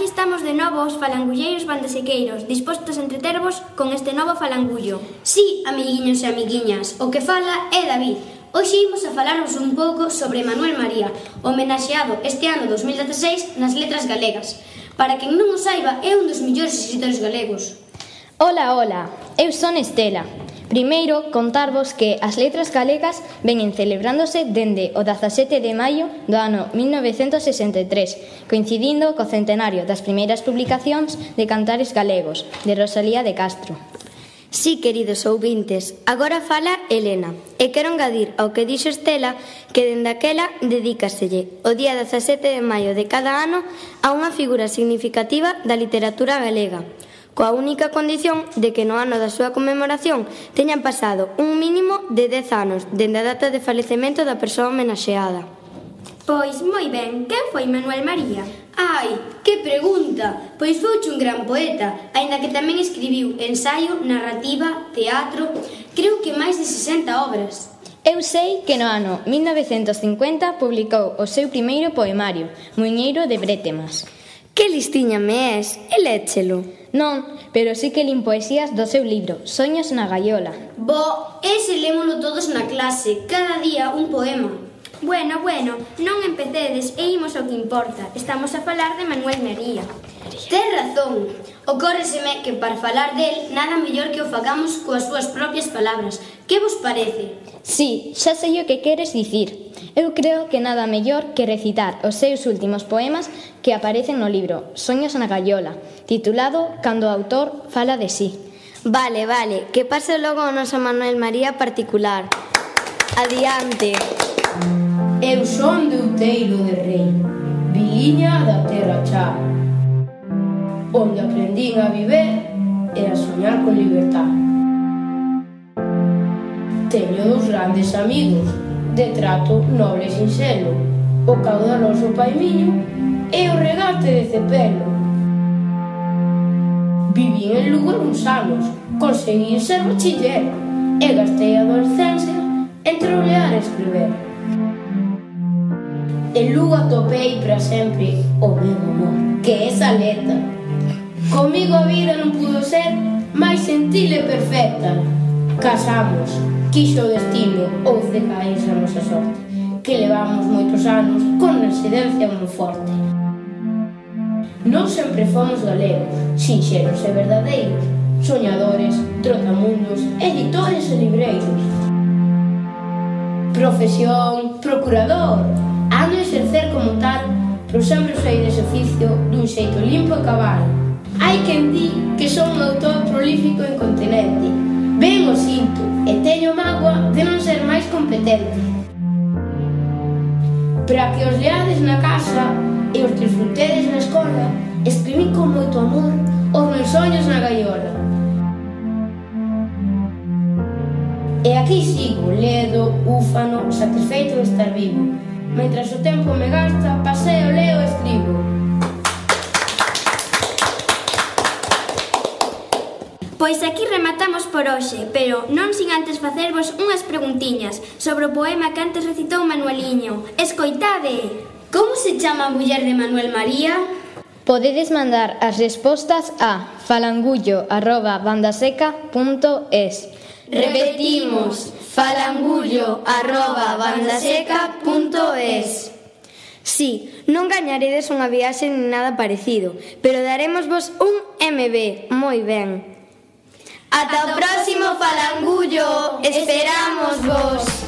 Aquí estamos de novo os falangulleiros bandesequeiros, dispostos a entretervos con este novo falangullo. Sí, amiguiños e amiguiñas, o que fala é David. Hoxe imos a falaros un pouco sobre Manuel María, homenaxeado este ano 2016 nas letras galegas. Para quen non o saiba, é un dos millores escritores galegos. Ola, ola, eu son Estela, Primeiro, contarvos que as letras galegas veñen celebrándose dende o 17 de maio do ano 1963, coincidindo co centenario das primeiras publicacións de cantares galegos, de Rosalía de Castro. Sí, queridos ouvintes, agora fala Elena, e quero engadir ao que dixo Estela que dende aquela dedícaselle o día 17 de maio de cada ano a unha figura significativa da literatura galega, coa única condición de que no ano da súa conmemoración teñan pasado un mínimo de 10 anos dende a data de falecemento da persoa homenaxeada. Pois moi ben, quen foi Manuel María? Ai, que pregunta! Pois fouche un gran poeta, aínda que tamén escribiu ensaio, narrativa, teatro, creo que máis de 60 obras. Eu sei que no ano 1950 publicou o seu primeiro poemario, Muñeiro de Bretemas. Que listiña me és, e léchelo. Non, pero sí que lin poesías do seu libro, Soños na Gaiola. Bo, ese lémolo todos na clase, cada día un poema. Bueno, bueno, non empecedes e imos ao que importa. Estamos a falar de Manuel María. Ten razón. Ocórreseme que para falar del nada mellor que o facamos coas súas propias palabras. Que vos parece? Sí, xa sei o que queres dicir. Eu creo que nada mellor que recitar os seus últimos poemas que aparecen no libro Soños na Gallola, titulado Cando o autor fala de sí. Vale, vale, que pase logo o noso Manuel María particular. Adiante. Eu son de Outeiro de Rei, viliña da terra chá, onde aprendín a viver e a soñar con libertad. Teño dos grandes amigos, de trato noble e sinxelo, o caudaloso paimiño e o regate de cepelo. Viví en Lugo uns anos, conseguí ser bachiller e gastei a adolescencia entre olear e escribir de Lugo atopei para sempre o meu amor, que é Saleta. Comigo a vida non pudo ser máis sentil e perfecta. Casamos, quixo o destino, ou de a nosa sorte, que levamos moitos anos con residencia moi forte. Non sempre fomos galegos, sinxeros e verdadeiros, soñadores, trotamundos, editores e libreiros. Profesión, procurador, Eu sempre exercicio dun xeito limpo e cabal. Hai quen di que son un autor prolífico e incontinente. Ben o oh sinto e teño mágoa de non ser máis competente. Para que os leades na casa e os disfrutedes na escola, escribí con moito amor os meus sonhos na gaiola. E aquí sigo, ledo, úfano, satisfeito de estar vivo. Mentras o tempo me gasta, paseo, leo, e escribo. Pois aquí rematamos por hoxe, pero non sin antes facervos unhas preguntiñas sobre o poema que antes recitou Manueliño. Escoitade! Como se chama a muller de Manuel María? Podedes mandar as respostas a falangullo.bandaseca.es Repetimos, falangullo arroba bandaseca.es Sí, non gañaredes unha viaxe nin nada parecido, pero daremos vos un MB, moi ben. Ata o próximo falangullo, esperamos vos.